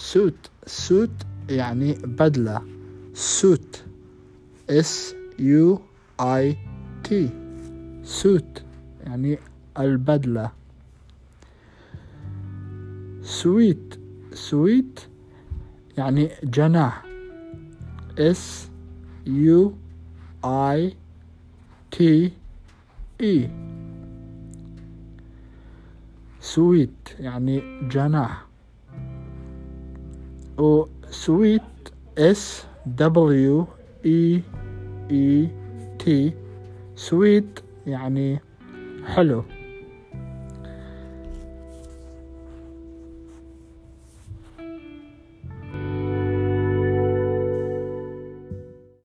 suit suit يعني بدلة. suit S U I T suit يعني البدلة. suite suite يعني جناح. S U I T E suite يعني جناح. و sweet S W E E T sweet يعني حلو.